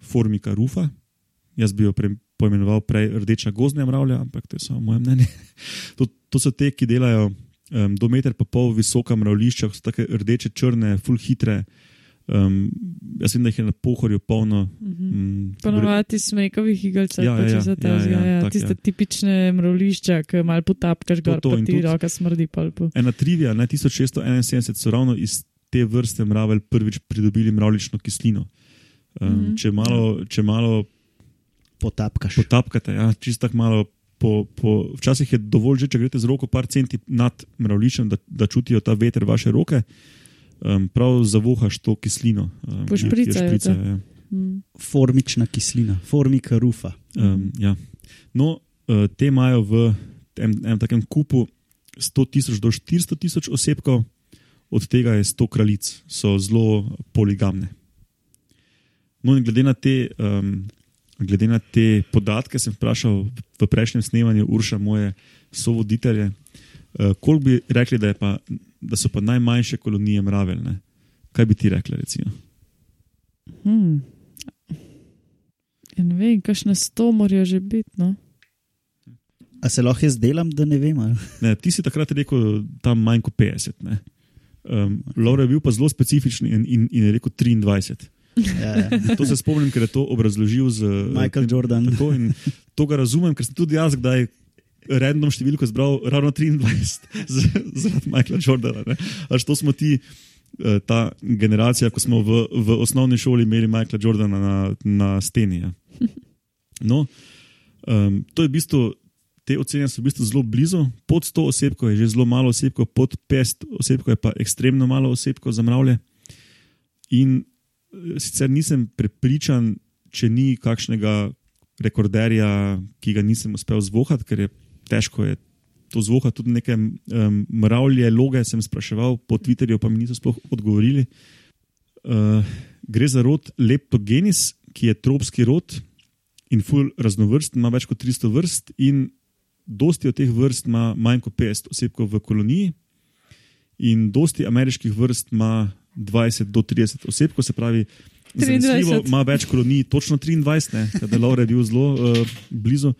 formika rufa. Jaz bi jo pre, poimenoval prej rdeča gozdna mravlja, ampak to je samo moje mnenje. [LAUGHS] to, to so te, ki delajo um, do meter pa pol visoka mravlišča, so tako rdeče, črne, full hitre. Um, jaz vem, da jih je na pohorju polno. Mm, Ponovadi smrekovih igalcev, ja, ja, ja, ja, ja, ja, ja, tiste ja. tipične mravlišča, ki malo potapkaš, gor to, pa ti roka smrdi. Palpu. Ena trivija, ne 1671, so ravno iz te vrste mravelj prvič pridobili mravlično kislino. Um, mm -hmm. če, malo, če malo potapkaš. Potapkate, ja, čisto tako malo. Po, po, včasih je dovolj, že, če greste z roko par centi nad mravliščem, da, da čutijo ta veter vaše roke um, prav zavohaš to kislino. Um, Pošprica je. Ja. Mm. Formična kislina, formika rufa. Um, ja. No, uh, te imajo v enem takem kupu 100 tisoč do 400 tisoč osebkov, od tega je 100 kraljic, so zelo poligamne. No, in glede na te. Um, Glede na te podatke, sem vprašal v prejšnjem snemanju Urša, moje sovoditelje, uh, koliko bi rekli, da je pa da so pa najmanjše kolonije mraveljne. Kaj bi ti rekla? Hmm. Ja, ne vem, kakšne sto morajo že biti. No? A se lahko jaz delam, da ne vem? Ne, ti si takrat rekel, tam manj kot 50. Um, okay. Laura je bil pa zelo specifičen in, in, in je rekel 23. Ja, ja. To se spomnim, ker je to obrazložil z Michael Jordan. Tako, in to ga razumem, ker sem tudi jaz kdaj random številko zbral ravno 23 z- zaradi Michaela Jordana. Až to smo ti, eh, ta generacija, ko smo v, v osnovni šoli imeli Michaela Jordana na, na steni. Ja. No, um, to je v bistvu. Te ocene so v bistvu zelo blizu, pod 100 osebkov je že zelo malo osebkov, pod 500 osebkov je pa ekstremno malo osebkov za mravlje. In sicer nisem prepričan, če ni kakšnega rekorderja, ki ga nisem uspel zvohati, ker je težko je to zvohati. Tudi neke um, mravlje, loge sem spraševal po Twitterju, pa mi niso sploh odgovorili. Uh, gre za rod Leptogenis, ki je tropski rod in ful raznovrsten, ima več kot 300 vrst in dosti od teh vrst ima manj kot 50 osebkov v koloniji, in dosti ameriških vrst ima 20 do 30 osebkov, se pravi, 23. zanesljivo ima več kolonij, točno 23, ne, da je Laura bil zelo uh, blizu,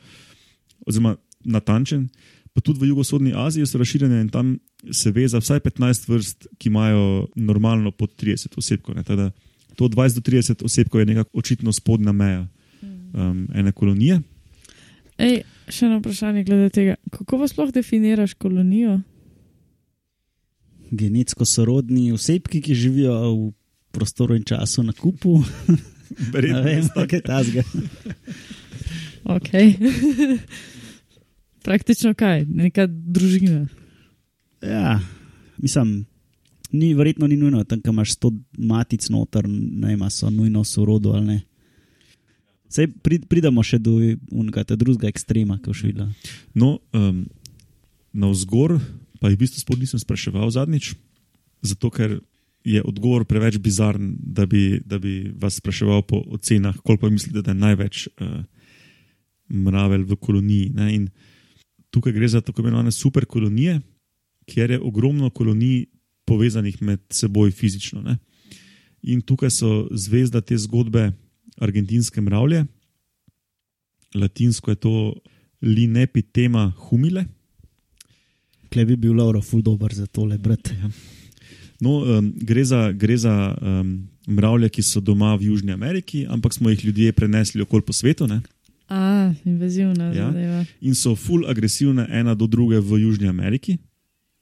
oziroma natančen. Pa tudi v jugovzhodni Aziji so razširjene in tam se ve za vsaj 15 vrst, ki imajo normalno pod 30 osebkov. ne, tako da To 20 do 30 osebkov je nekako očitno spodnja meja um, ene kolonije. Ej, še eno vprašanje glede tega. Kako pa sploh definiraš kolonijo? Genetsko sorodni osebki, ki živijo v prostoru in času na kupu. [LAUGHS] Ne Verjetno vem, kaj je tazga. Ok. [LAUGHS] Praktično kaj, neka družina. Ja, mislim, ni, verjetno ni nujno, tam imaš sto matic noter, ne vem, a so nujno sorodo ali ne. Sej prid, pridemo še do unega drugega ekstrema, ki je videla. No, um, na vzgor pa jih v bistvu sploh nisem spraševal zadnjič, zato ker je odgovor preveč bizaren, da bi, da bi vas spraševal po ocenah, koliko mislite, da je največ uh, mravelj v koloniji. Ne? In tukaj gre za tako imenovane super kolonije, kjer je ogromno kolonij povezanih med seboj fizično. Ne? In tukaj so zvezda te zgodbe argentinske mravlje, latinsko je to linepitema humile. Klej bi bil Lauro ful dober za tole, brat. No, um, gre za, gre za um, mravlje, ki so doma v Južni Ameriki, ampak smo jih ljudje prenesli okoli po svetu ne? A, invazivna Ja. zadeva. in so full agresivne ena do druge v Južni Ameriki.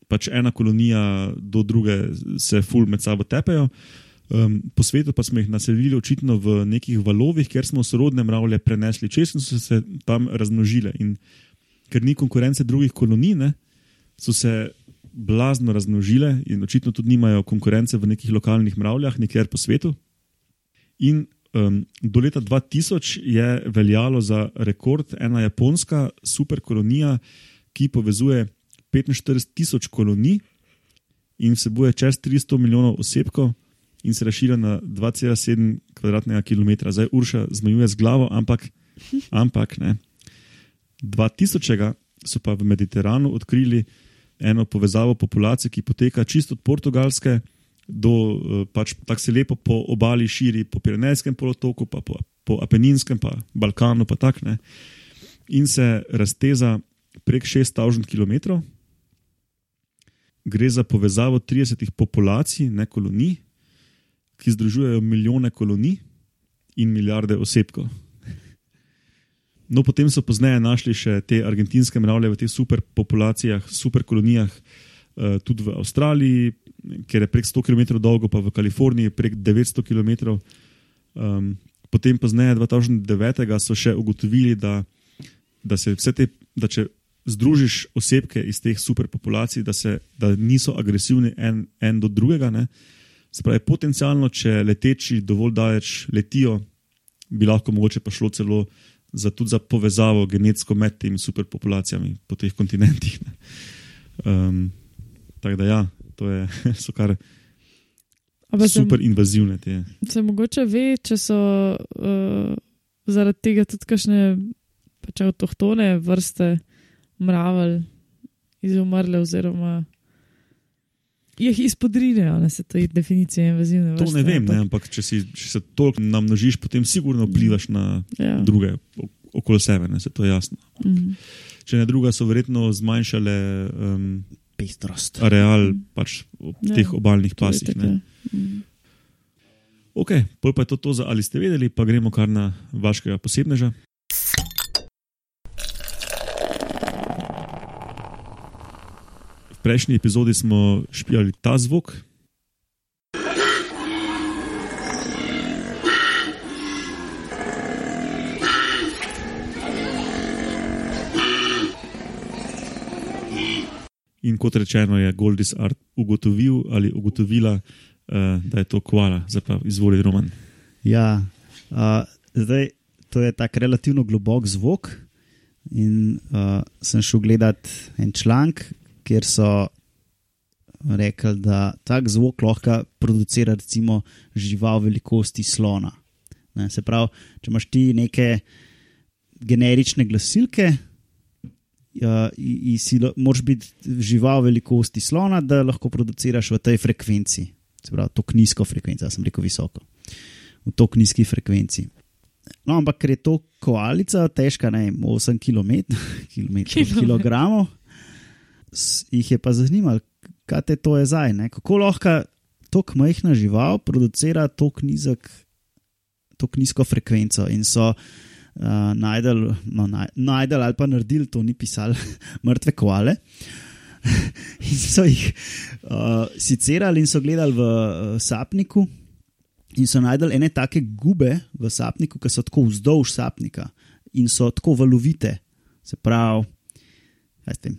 Pač ena kolonija do druge se full med sabo tepejo. Um, po svetu pa smo jih naselili očitno v nekih valovih, ker smo sorodne mravlje prenesli čez in so se tam razmnožile. In ker ni konkurence drugih kolonij, ne, so se blazno razmnožile in očitno tudi nimajo konkurence v nekih lokalnih mravljah, nikjer po svetu. In um, do leta 2000 je veljalo za rekord ena japonska superkolonija, ki povezuje 45 tisoč kolonij in vsebuje čez 300 milijonov osebkov in se razširja na 2,7 kvadratnega kilometra. Zdaj Urša zmajuje z glavo, ampak, [LAUGHS] ampak ne. 2000 so pa v Mediteranu odkrili eno povezavo populacije, ki poteka čisto od Portugalske do eh, pač tako se lepo po obali širi, po Pirenejskem polotoku, pa po, po Apeninskem, pa Balkanu, pa tak ne. In se razteza prek 6000 km. Gre za povezavo 30 populacij, ne kolonij, ki združujejo milijone kolonij in milijarde osebkov. No, potem so pozneje našli še te argentinske mravlje v teh superpopulacijah, superkolonijah, eh, tudi v Avstraliji, kjer je prek 100 km dolgo, pa v Kaliforniji prek 900 km. Um, potem, pozneje, 2009, so še ugotovili, da, da, se vse te, da če združiš osebke iz teh superpopulacij, da, se, da niso agresivni en, en do drugega. Ne? Se pravi, potencialno, če leteči dovolj daleč letijo, bi lahko mogoče pa šlo celo za, tudi za povezavo genetsko med temi superpopulacijami po teh kontinentih. ne. Um, tako da, ja, to je, [LAUGHS] so kar A pa se, super invazivne te. se mogoče ve, če so uh, zaradi tega tudi kakšne pač avtohtone vrste mravelj izumrle, oziroma jih izpodrinejo, ne se to je definicija invazivne To vrste. ne vem, ne, ampak- ampak če, si, če se toliko namnožiš, potem sigurno vplivaš na Ja. druge okoli sebe, ne, se to je jasno. Mhm. Če ne druga, so verjetno zmanjšale um, Pestrost. areal pač ob Ja, teh obaljnih To pasih. tako. Ne. Mhm. Ok, pol pa je to, to za ali ste vedeli, pa gremo kar na vašega posebneža. Prejšnji epizodi smo špijali ta zvok. In kot rečeno, je Goldis Art ugotovil ali ugotovila, uh, da je to koala, zdaj pa izvoli Roman. Ja, uh, zdaj to je tako relativno globok zvok. In uh, sem šel gledat en članek, kjer so rekli, da tak zvok lahko producira recimo žival velikosti slona. Ne, se pravi, če imaš ti neke generične glasilke, uh, in si moraš biti žival velikosti slona, da lahko produciraš v tej frekvenci. Se pravi, to nizko frekvenco, sem rekel visoko, v to nizki frekvenci. No, ampak ker je to koalica, težka ne, 8 km, kg, jih je pa zanimalo, kaj te to je zdaj. Ne? Kako lahko tako majhna žival producira tako nizko frekvenco in so. Uh, najdel, no, naj, najdel ali pa naredili, to ni pisali, [LAUGHS] mrtve koale. [LAUGHS] in so jih uh, sicerali in so gledali v uh, sapniku, in so najdel ene take gube v sapniku, ki so tako vzdolž sapnika in so tako valovite. Se pravi,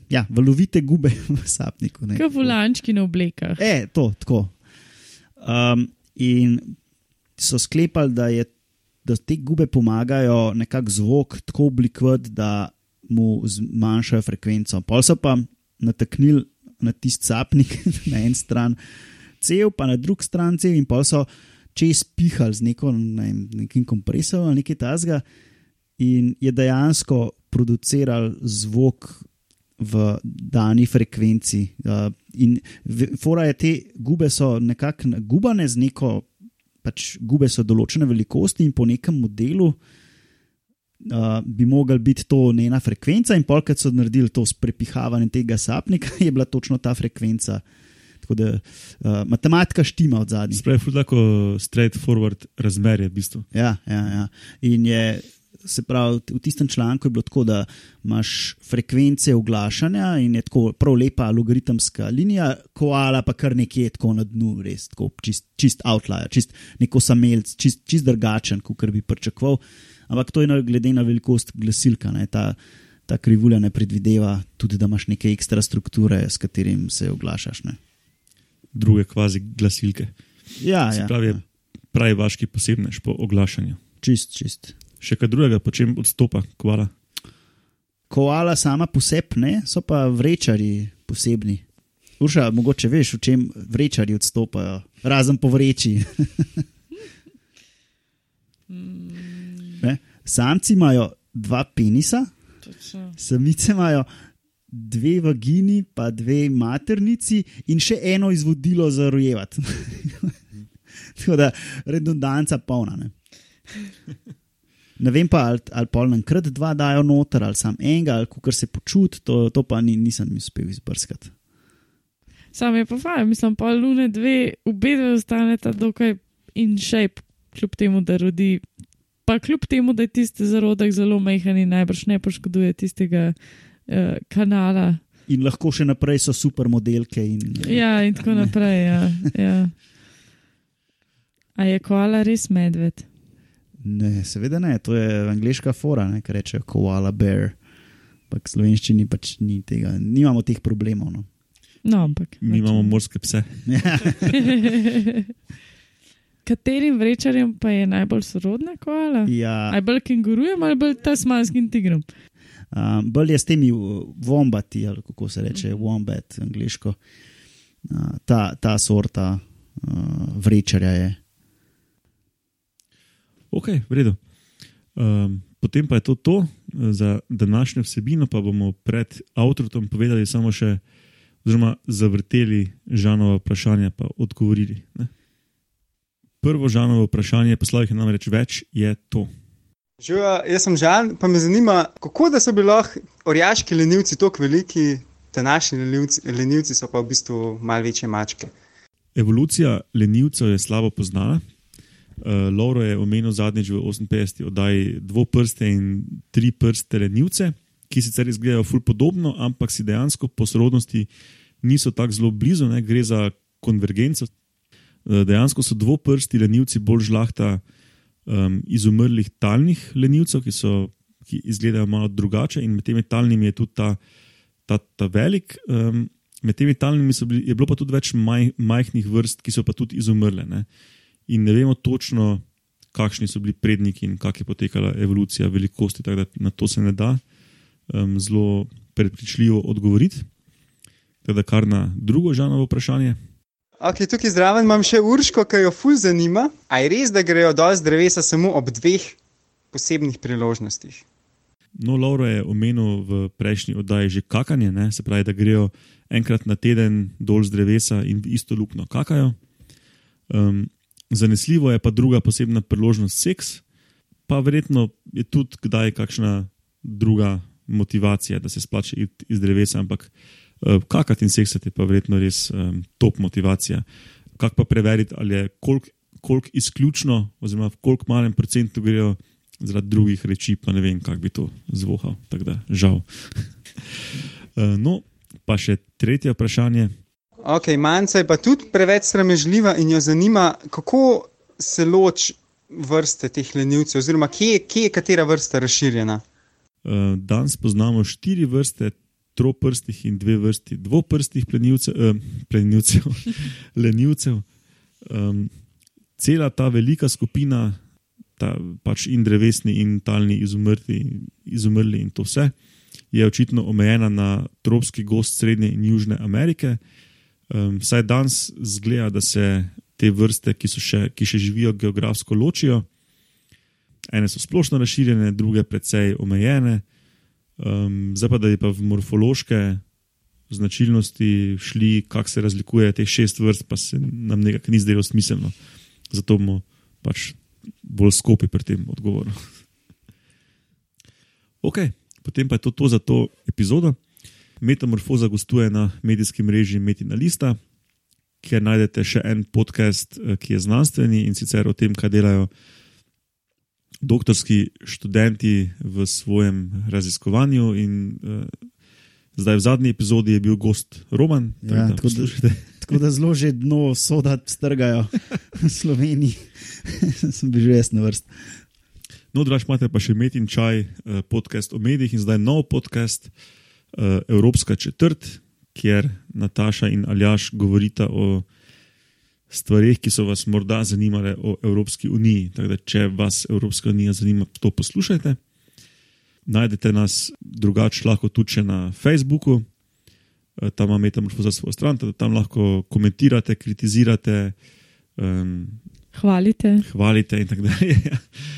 ja, valovite gube [LAUGHS] v sapniku. Kot volančki na oblekah. E, to, tako. Um, in so sklepali, da, je, da te gube pomagajo nekako zvok tako oblikovati, da mu zmanjšajo frekvenco. Pol so pa nataknili na tisti sapnik [LAUGHS] na en stran, cel pa na drugi strani cel, in pol so čez pihali z neko, ne, nekim kompresorjem ali nekaj tasga, in je dejansko produciral zvok v dani frekvenci. Uh, in fora je, te gube so nekako gubane z neko, pač gube so določene velikosti in po nekem modelu. Uh, bi mogla biti to njena frekvenca, in polk, so naredili to s prepihavanjem tega sapnika, [LAUGHS] je bila točno ta frekvenca. Tako da uh, matematika štima od zadnjih. Spravi, tako straightforward razmerje, v bistvu. Ja, ja, ja. In je, se pravi, v tistem članku je bilo tako, da imaš frekvence oglašanja in je tako prav lepa logaritemska linija, koala pa kar nekje tako na dnu, res tako čist, čist outlier, čist neko samelc, čist, čist drugačen, kot bi pričakoval. Ampak to je glede na velikost glasilka. Ne, ta, ta krivulja ne predvideva tudi, da imaš neke ekstra strukture, s katerim se oglašaš. Ne. Druge kvazi glasilke. Ja, Se ja, pravi, ja. pravi vaški posebnež po oglašanju. čist, čist. Še kaj drugega, po čem odstopa koala? Koala sama posebna, ne, so pa vrečari posebni. Urša, mogoče veš, v čem vrečari odstopajo, razen po vreči. Ne, Samci imajo dva penisa, Točno. samice imajo dve vagini, pa dve maternici in še eno izvodilo za rojevati. [LAUGHS] Tako da redundanca polna. [LAUGHS] Ne, ne vem pa, ali, ali pol enkrat dva dajo noter, ali sam enega, ali kar se počuti, to, to pa ni, nisem uspel izbrskati. Sam je pa fajn, mislim, pa lune dve, obe dve ostaneta dokaj in shape, kljub temu, da rodi. Pa kljub temu, da je tisti zarodek zelo majhen in najbrž ne poškoduje tistega uh, kanala. In lahko še naprej so super modelke. In, Ja, in tako naprej. Ja, ja. [LAUGHS] A je koala res medved? Ne, seveda ne, to je angliška fora, ne, ki reče koala bear. Ampak v slovenščini pač ni tega, nimamo teh problemov. No. No, ampak. Mi imamo morske pse. [LAUGHS] [LAUGHS] Katerim vrečarjem pa je najbolj sorodna koala? Ja, Ali bolj kengurujem ali bolj tasmanskim tigrom? um, bolj je s temi uh, wombati, ali kako se reče, wombat, angliško. Uh, ta, ta sorta uh, vrečarja je. Ok, v redu. Um, potem pa je to to za današnjo vsebino, pa bomo pred avtorjem povedali samo še, oziroma zavrteli žanovo vprašanje, pa odgovorili. Ne? Prvo žanovo vprašanje, poslal jih je namreč več, je to. Živa, jaz sem Žan, pa me zanima, kako da so bili lahko orjaški lenivci tako veliki, današnji lenivci, lenivci so pa v bistvu malo večje mačke. Evolucija lenivcev je slabo poznana, Uh, Lauro je omenil zadnjič v 58. oddaji dvoprste in tri prste lenivce, ki sicer izgledajo ful podobno, ampak si dejansko po sorodnosti niso tako zelo blizu, ne? gre za konvergenco. Uh, dejansko so dvoprsti lenivci bolj žlahta um, izumrlih talnih lenivcev, ki, so, ki izgledajo malo drugače, in med temi talnimi je tudi ta, ta, ta velik. Um, med temi talnimi bili, je bilo pa tudi več maj, majhnih vrst, ki so pa tudi izumrle. Ne? In ne vemo točno, kakšni so bili predniki in kako je potekala evolucija velikosti, tako da na to se ne da um, zelo prepričljivo odgovoriti. Tako da kar na drugo žanovo vprašanje. Okay, tukaj zraven imam še urško, ki jo ful zanima. A je res, da grejo dol z drevesa samo ob dveh posebnih priložnostih? No, Lauro je omenil v prejšnji oddaji že kakanje, ne? se pravi, da grejo enkrat na teden dol z drevesa in v isto luknjo kakajo. Um, zanesljivo je pa druga posebna priložnost seks, pa verjetno je tudi kdaj kakšna druga motivacija, da se splače iti iz drevesa, ampak uh, kakati in seksati je pa verjetno res um, top motivacija. Kako pa preveriti, ali je koliko kolik izključno, oziroma v koliko malem procentu grejo zaradi drugih reči, pa ne vem, kako bi to zvohal. Tako da, žal. uh, [LAUGHS] no, pa še tretje vprašanje. Ok, manjka je pa tudi preveč sramežljiva in jo zanima, kako se loči vrste teh lenivcev, oziroma kje, kje je katera vrsta razširjena. Uh, danes poznamo štiri vrste troprstih in dve vrsti dvoprstih plenilcev, uh, plenilcev [LAUGHS] lenivcev. Um, cela ta velika skupina, ta pač in drevesni in talni izumrli, izumrli in to vse, je očitno omejena na tropski gost Srednje in Južne Amerike. Um, saj danes zgleda, da se te vrste, ki, še, ki še živijo geografsko, ločijo. Ene so splošno razširjene, druge precej omejene. Um, zdaj pa, da je pa v morfološke značilnosti šli, kako se razlikuje teh šest vrst, pa se nam nekako ni zdelo smiselno. Zato bomo pač bolj skopi pri tem odgovoru. ok, potem pa je to, to za to epizodo. Metamorfoza gostuje na medijskem mreži Metina Lista, kjer najdete še en podcast, eh, ki je znanstveni in sicer o tem, kaj delajo doktorski študenti v svojem raziskovanju. In, uh, zdaj, v zadnji epizodi je bil gost Roman. Ja, tako, da, [LAUGHS] tako da zelo že dno soda strgajo v Sloveniji, [LAUGHS] sem bil že jaz na vrst. No, drugač imate pa še Metin Čaj, eh, podcast o medijih in zdaj nov podcast, eh, Evropska četrt, kjer Nataša in Aljaš govorita o stvarih, ki so vas morda zanimale o Evropski uniji. Da, če vas Evropska unija zanima, to poslušajte. Najdete nas drugače lahko tudi na Facebooku, eh, tam imate možnost za svojo stran, da tam lahko komentirate, kritizirate. Um, hvalite. Hvalite in tako dalje.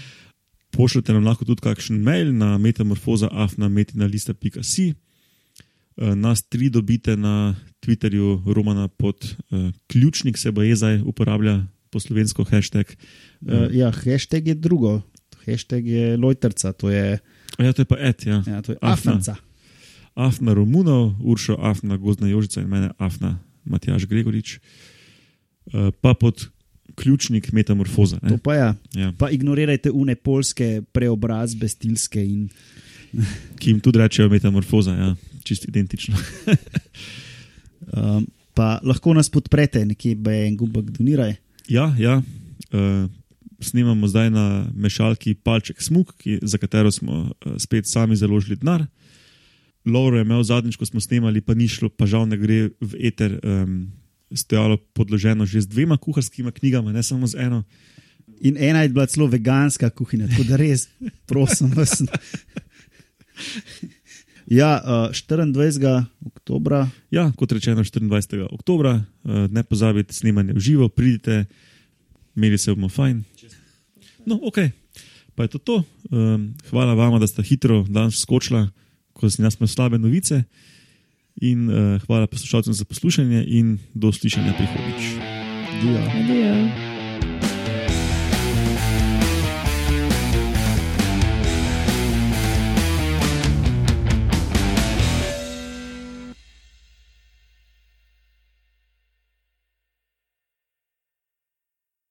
[LAUGHS] Pošljite nam lahko tudi kakšen mail na metamorfoza.afnametina.com. Eh, nas tri dobite na Twitterju, Romana pod uh, ključnik, se bo je zdaj uporablja po slovensko hashtag. Uh, ja, hashtag je drugo, hashtag je Lojterca, to je. Ja, to je pa et, ja. ja to je Afna. Afna Romunov, Uršo Afna, Gozdna Jožica in mene Afna Matjaš Gregorič. Uh, pa pod ključnik metamorfoza. Ne? To pa ja. ja. Pa ignorirajte une polske preobrazbe, stilske in. [LAUGHS] Ki jim tudi rečejo metamorfoza, ja, čist identično. [LAUGHS] um, pa lahko nas podprete, nekje bi en gumbek doniraj. Ja, ja. Uh, snemamo zdaj na mešalki Palček Smuk, ki, za katero smo uh, spet sami založili denar. Lauro je imel zadnjič, ko smo snemali, pa ni šlo, pa žal ne gre v eter. Um, stojalo podloženo že z dvema kuharskima knjigama, ne samo z eno. In ena je bila celo veganska kuhinja, tako da res, prosim vas. [LAUGHS] Ja, uh, 24. oktober. Ja, kot rečeno, 24. oktober, uh, ne pozabite snemanje v živo, pridite, imeli se bomo fajn. No, ok, pa je to to. Um, hvala vam, da ste hitro danes skočili, ko sem jaz imel slabe novice. In uh, hvala poslušalcem za poslušanje in do slišanja prihodnjič. Dio. Dio.